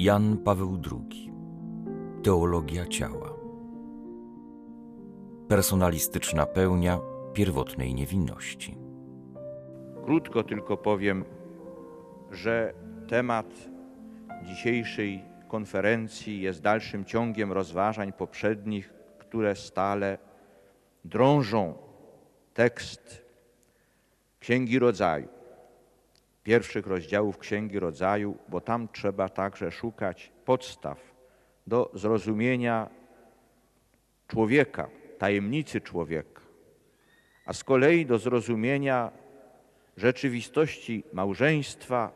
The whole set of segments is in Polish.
Jan Paweł II Teologia ciała. Personalistyczna pełnia pierwotnej niewinności. Krótko tylko powiem, że temat dzisiejszej konferencji jest dalszym ciągiem rozważań poprzednich, które stale drążą tekst Księgi Rodzaju, pierwszych rozdziałów Księgi Rodzaju, bo tam trzeba także szukać podstaw do zrozumienia człowieka, tajemnicy człowieka, a z kolei do zrozumienia rzeczywistości małżeństwa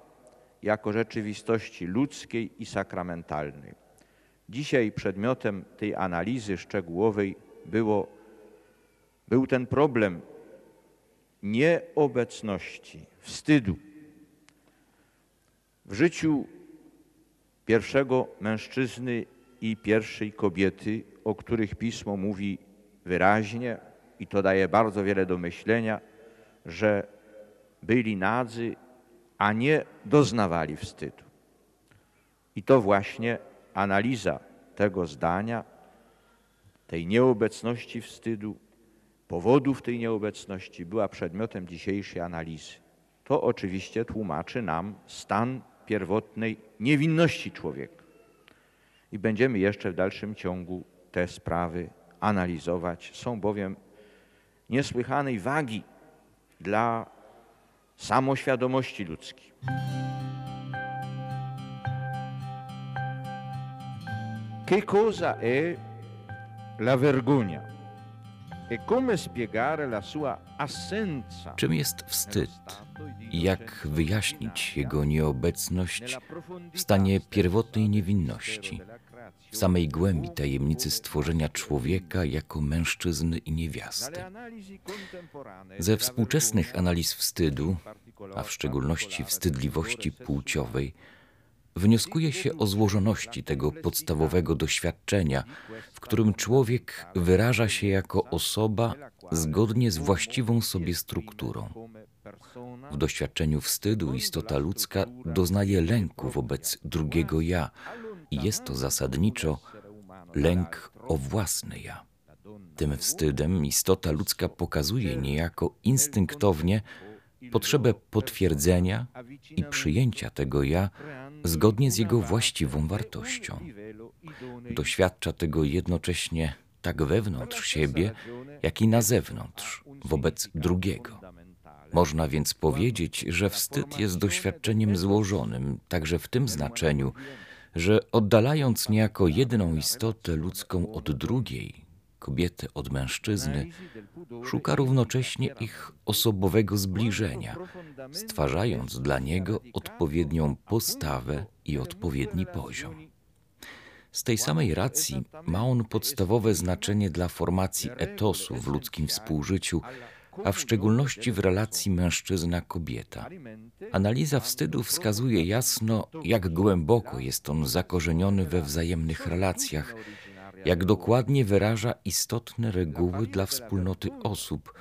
jako rzeczywistości ludzkiej i sakramentalnej. Dzisiaj przedmiotem tej analizy szczegółowej było, był ten problem nieobecności, wstydu. W życiu pierwszego mężczyzny i pierwszej kobiety, o których pismo mówi wyraźnie, i to daje bardzo wiele do myślenia, że byli nadzy, a nie doznawali wstydu. I to właśnie analiza tego zdania, tej nieobecności wstydu, powodów tej nieobecności była przedmiotem dzisiejszej analizy. To oczywiście tłumaczy nam stan pierwotnej niewinności człowieka. I będziemy jeszcze w dalszym ciągu te sprawy analizować. Są bowiem niesłychanej wagi dla samoświadomości ludzkiej. Che cosa è la vergogna? Czym jest wstyd i jak wyjaśnić jego nieobecność w stanie pierwotnej niewinności, w samej głębi tajemnicy stworzenia człowieka jako mężczyzny i niewiasty? Ze współczesnych analiz wstydu, a w szczególności wstydliwości płciowej, wnioskuje się o złożoności tego podstawowego doświadczenia, w którym człowiek wyraża się jako osoba zgodnie z właściwą sobie strukturą. W doświadczeniu wstydu istota ludzka doznaje lęku wobec drugiego ja i jest to zasadniczo lęk o własne ja. Tym wstydem istota ludzka pokazuje niejako instynktownie potrzebę potwierdzenia i przyjęcia tego ja zgodnie z jego właściwą wartością. Doświadcza tego jednocześnie tak wewnątrz siebie, jak i na zewnątrz, wobec drugiego. Można więc powiedzieć, że wstyd jest doświadczeniem złożonym, także w tym znaczeniu, że oddalając niejako jedną istotę ludzką od drugiej, kobietę od mężczyzny, szuka równocześnie ich osobowego zbliżenia, stwarzając dla niego odpowiednią postawę i odpowiedni poziom. Z tej samej racji ma on podstawowe znaczenie dla formacji etosu w ludzkim współżyciu, a w szczególności w relacji mężczyzna-kobieta. Analiza wstydu wskazuje jasno, jak głęboko jest on zakorzeniony we wzajemnych relacjach, jak dokładnie wyraża istotne reguły dla wspólnoty osób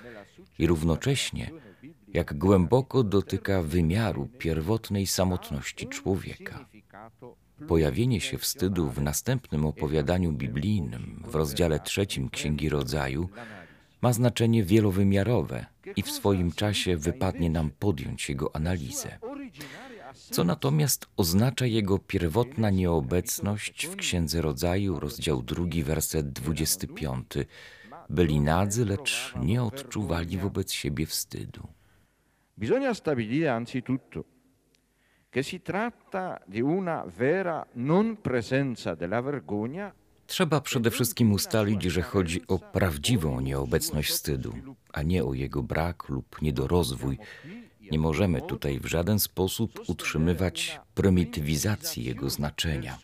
i równocześnie jak głęboko dotyka wymiaru pierwotnej samotności człowieka. Pojawienie się wstydu w następnym opowiadaniu biblijnym w rozdziale trzecim Księgi Rodzaju ma znaczenie wielowymiarowe i w swoim czasie wypadnie nam podjąć jego analizę. Co natomiast oznacza jego pierwotna nieobecność w Księdze Rodzaju, rozdział drugi, werset 25. Byli nadzy, lecz nie odczuwali wobec siebie wstydu. Bisogna stabilire anzitutto che si tratta di una vera non presenza della vergogna Trzeba przede wszystkim ustalić, że chodzi o prawdziwą nieobecność wstydu, a nie o jego brak lub niedorozwój. Nie możemy tutaj w żaden sposób utrzymywać prymitywizacji jego znaczenia.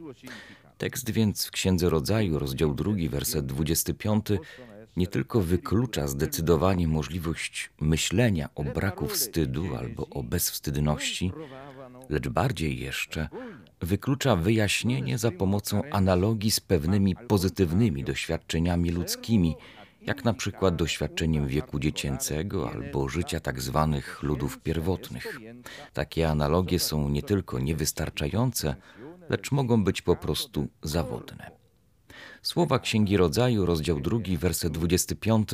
Tekst więc w Księdze Rodzaju, rozdział 2, werset 25, nie tylko wyklucza zdecydowanie możliwość myślenia o braku wstydu albo o bezwstydności, lecz bardziej jeszcze wyklucza wyjaśnienie za pomocą analogii z pewnymi pozytywnymi doświadczeniami ludzkimi, jak na przykład doświadczeniem wieku dziecięcego albo życia tak zwanych ludów pierwotnych. Takie analogie są nie tylko niewystarczające, lecz mogą być po prostu zawodne. Słowa Księgi Rodzaju, rozdział 2, werset 25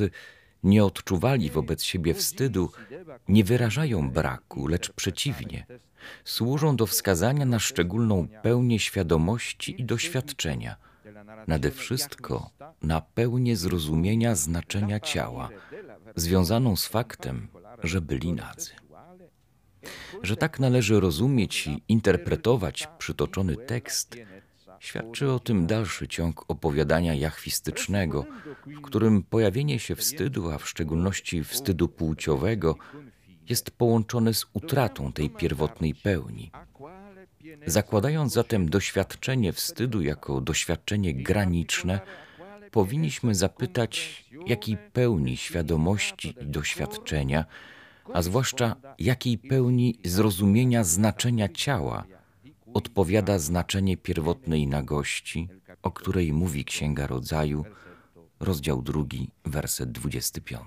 nie odczuwali wobec siebie wstydu, nie wyrażają braku, lecz przeciwnie, służą do wskazania na szczególną pełnię świadomości i doświadczenia, nade wszystko na pełnię zrozumienia znaczenia ciała, związaną z faktem, że byli nadzy. Że tak należy rozumieć i interpretować przytoczony tekst, Świadczy o tym dalszy ciąg opowiadania jachwistycznego, w którym pojawienie się wstydu, a w szczególności wstydu płciowego, jest połączone z utratą tej pierwotnej pełni. Zakładając zatem doświadczenie wstydu jako doświadczenie graniczne, powinniśmy zapytać, jakiej pełni świadomości i doświadczenia, a zwłaszcza jakiej pełni zrozumienia znaczenia ciała odpowiada znaczenie pierwotnej nagości, o której mówi Księga Rodzaju, rozdział drugi, werset 25.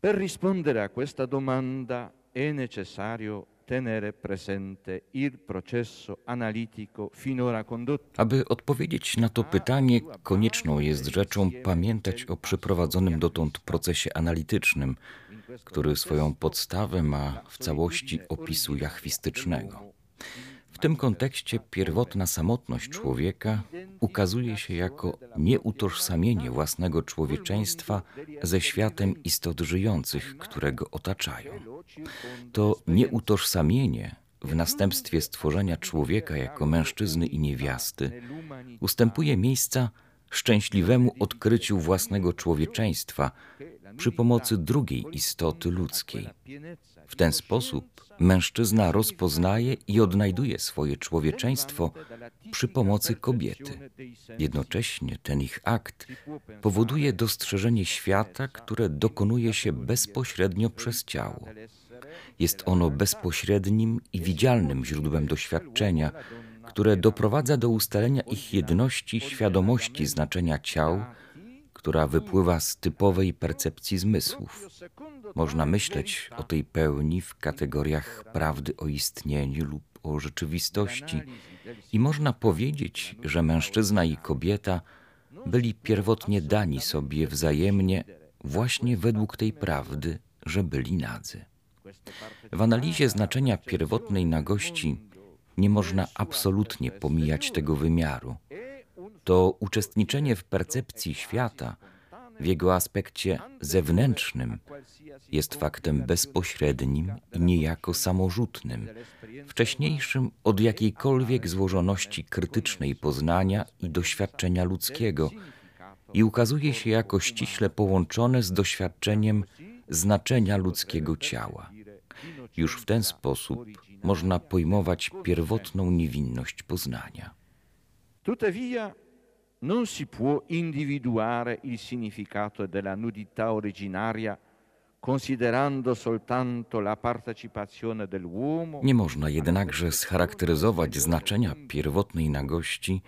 Per rispondere a questa domanda è necessario tenere presente il processo analitico finora condotto. Aby odpowiedzieć na to pytanie, konieczną jest rzeczą pamiętać o przeprowadzonym dotąd procesie analitycznym, który swoją podstawę ma w całości opisu jachwistycznego. W tym kontekście pierwotna samotność człowieka ukazuje się jako nieutożsamienie własnego człowieczeństwa ze światem istot żyjących, które go otaczają. To nieutożsamienie w następstwie stworzenia człowieka jako mężczyzny i niewiasty ustępuje miejsca szczęśliwemu odkryciu własnego człowieczeństwa przy pomocy drugiej istoty ludzkiej. W ten sposób mężczyzna rozpoznaje i odnajduje swoje człowieczeństwo przy pomocy kobiety. Jednocześnie ten ich akt powoduje dostrzeżenie świata, które dokonuje się bezpośrednio przez ciało. Jest ono bezpośrednim i widzialnym źródłem doświadczenia, które doprowadza do ustalenia ich jedności świadomości znaczenia ciał, która wypływa z typowej percepcji zmysłów. Można myśleć o tej pełni w kategoriach prawdy o istnieniu lub o rzeczywistości, i można powiedzieć, że mężczyzna i kobieta byli pierwotnie dani sobie wzajemnie właśnie według tej prawdy, że byli nadzy. W analizie znaczenia pierwotnej nagości nie można absolutnie pomijać tego wymiaru. To uczestniczenie w percepcji świata w jego aspekcie zewnętrznym jest faktem bezpośrednim i niejako samorzutnym, wcześniejszym od jakiejkolwiek złożoności krytycznej poznania i doświadczenia ludzkiego i ukazuje się jako ściśle połączone z doświadczeniem znaczenia ludzkiego ciała. Już w ten sposób można pojmować pierwotną niewinność poznania. Tuttavia, non si può individuare il significato della nudità originaria. Nie można jednakże scharakteryzować znaczenia pierwotnej nagości,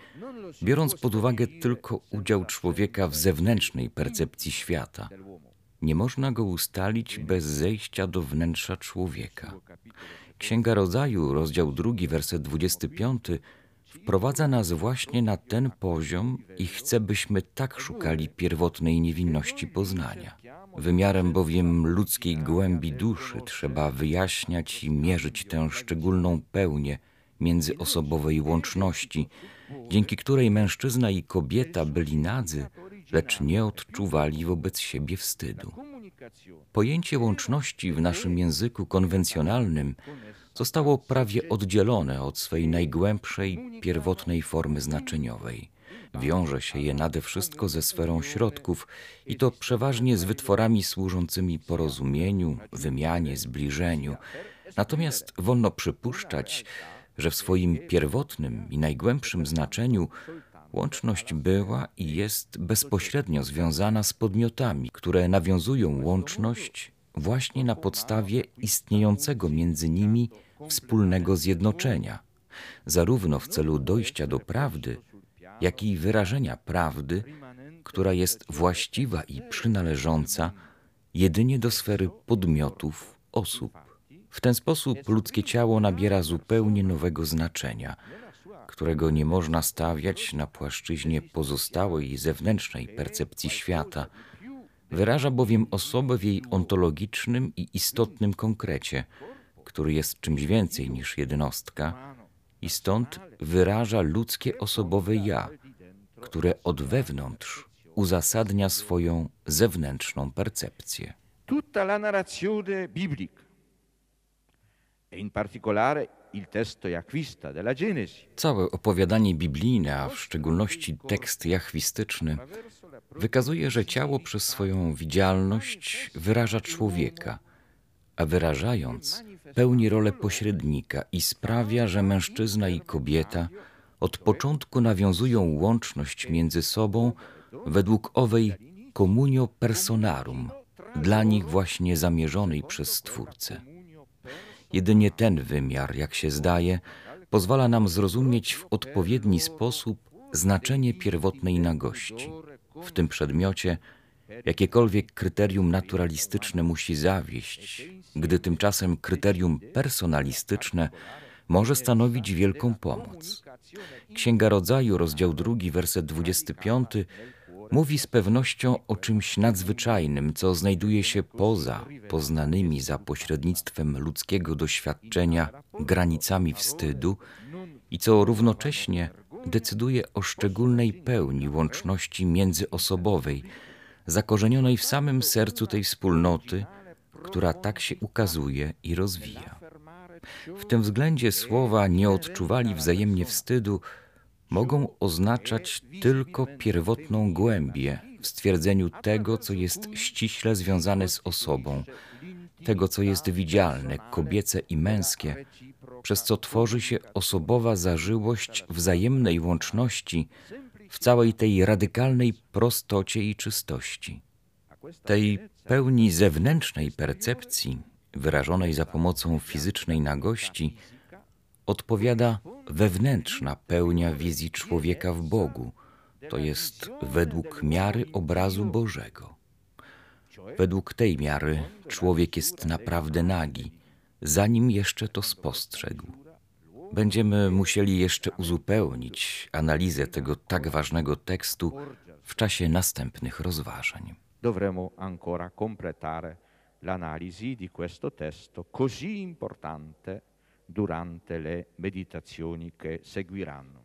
biorąc pod uwagę tylko udział człowieka w zewnętrznej percepcji świata. Nie można go ustalić bez zejścia do wnętrza człowieka. Księga Rodzaju, rozdział 2, werset 25 wprowadza nas właśnie na ten poziom i chce, byśmy tak szukali pierwotnej niewinności poznania. Wymiarem bowiem ludzkiej głębi duszy trzeba wyjaśniać i mierzyć tę szczególną pełnię międzyosobowej łączności, dzięki której mężczyzna i kobieta byli nadzy, lecz nie odczuwali wobec siebie wstydu. Pojęcie łączności w naszym języku konwencjonalnym zostało prawie oddzielone od swej najgłębszej, pierwotnej formy znaczeniowej. Wiąże się je nade wszystko ze sferą środków i to przeważnie z wytworami służącymi porozumieniu, wymianie, zbliżeniu. Natomiast wolno przypuszczać, że w swoim pierwotnym i najgłębszym znaczeniu łączność była i jest bezpośrednio związana z podmiotami, które nawiązują łączność właśnie na podstawie istniejącego między nimi wspólnego zjednoczenia, zarówno w celu dojścia do prawdy, jak i wyrażenia prawdy, która jest właściwa i przynależąca jedynie do sfery podmiotów, osób. W ten sposób ludzkie ciało nabiera zupełnie nowego znaczenia, którego nie można stawiać na płaszczyźnie pozostałej zewnętrznej percepcji świata. Wyraża bowiem osobę w jej ontologicznym i istotnym konkrecie, który jest czymś więcej niż jednostka, i stąd wyraża ludzkie osobowe ja, które od wewnątrz uzasadnia swoją zewnętrzną percepcję. Tutta la narrazione biblica, e in particolare Całe opowiadanie biblijne, a w szczególności tekst jachwistyczny, wykazuje, że ciało przez swoją widzialność wyraża człowieka, a wyrażając pełni rolę pośrednika i sprawia, że mężczyzna i kobieta od początku nawiązują łączność między sobą według owej communio personarum, dla nich właśnie zamierzonej przez Stwórcę. Jedynie ten wymiar, jak się zdaje, pozwala nam zrozumieć w odpowiedni sposób znaczenie pierwotnej nagości. W tym przedmiocie jakiekolwiek kryterium naturalistyczne musi zawieść, gdy tymczasem kryterium personalistyczne może stanowić wielką pomoc. Księga Rodzaju, rozdział 2, werset 25, mówi z pewnością o czymś nadzwyczajnym, co znajduje się poza poznanymi za pośrednictwem ludzkiego doświadczenia granicami wstydu i co równocześnie decyduje o szczególnej pełni łączności międzyosobowej, zakorzenionej w samym sercu tej wspólnoty, która tak się ukazuje i rozwija. W tym względzie słowa nie odczuwali wzajemnie wstydu mogą oznaczać tylko pierwotną głębię w stwierdzeniu tego, co jest ściśle związane z osobą, tego, co jest widzialne, kobiece i męskie, przez co tworzy się osobowa zażyłość wzajemnej łączności w całej tej radykalnej prostocie i czystości. Tej pełni zewnętrznej percepcji, wyrażonej za pomocą fizycznej nagości, odpowiada wewnętrzna pełnia wizji człowieka w Bogu, to jest według miary obrazu Bożego. Według tej miary człowiek jest naprawdę nagi, zanim jeszcze to spostrzegł. Będziemy musieli jeszcze uzupełnić analizę tego tak ważnego tekstu w czasie następnych rozważań. dovremo ancora completare l'analisi di questo testo così importante durante le meditazioni che seguiranno.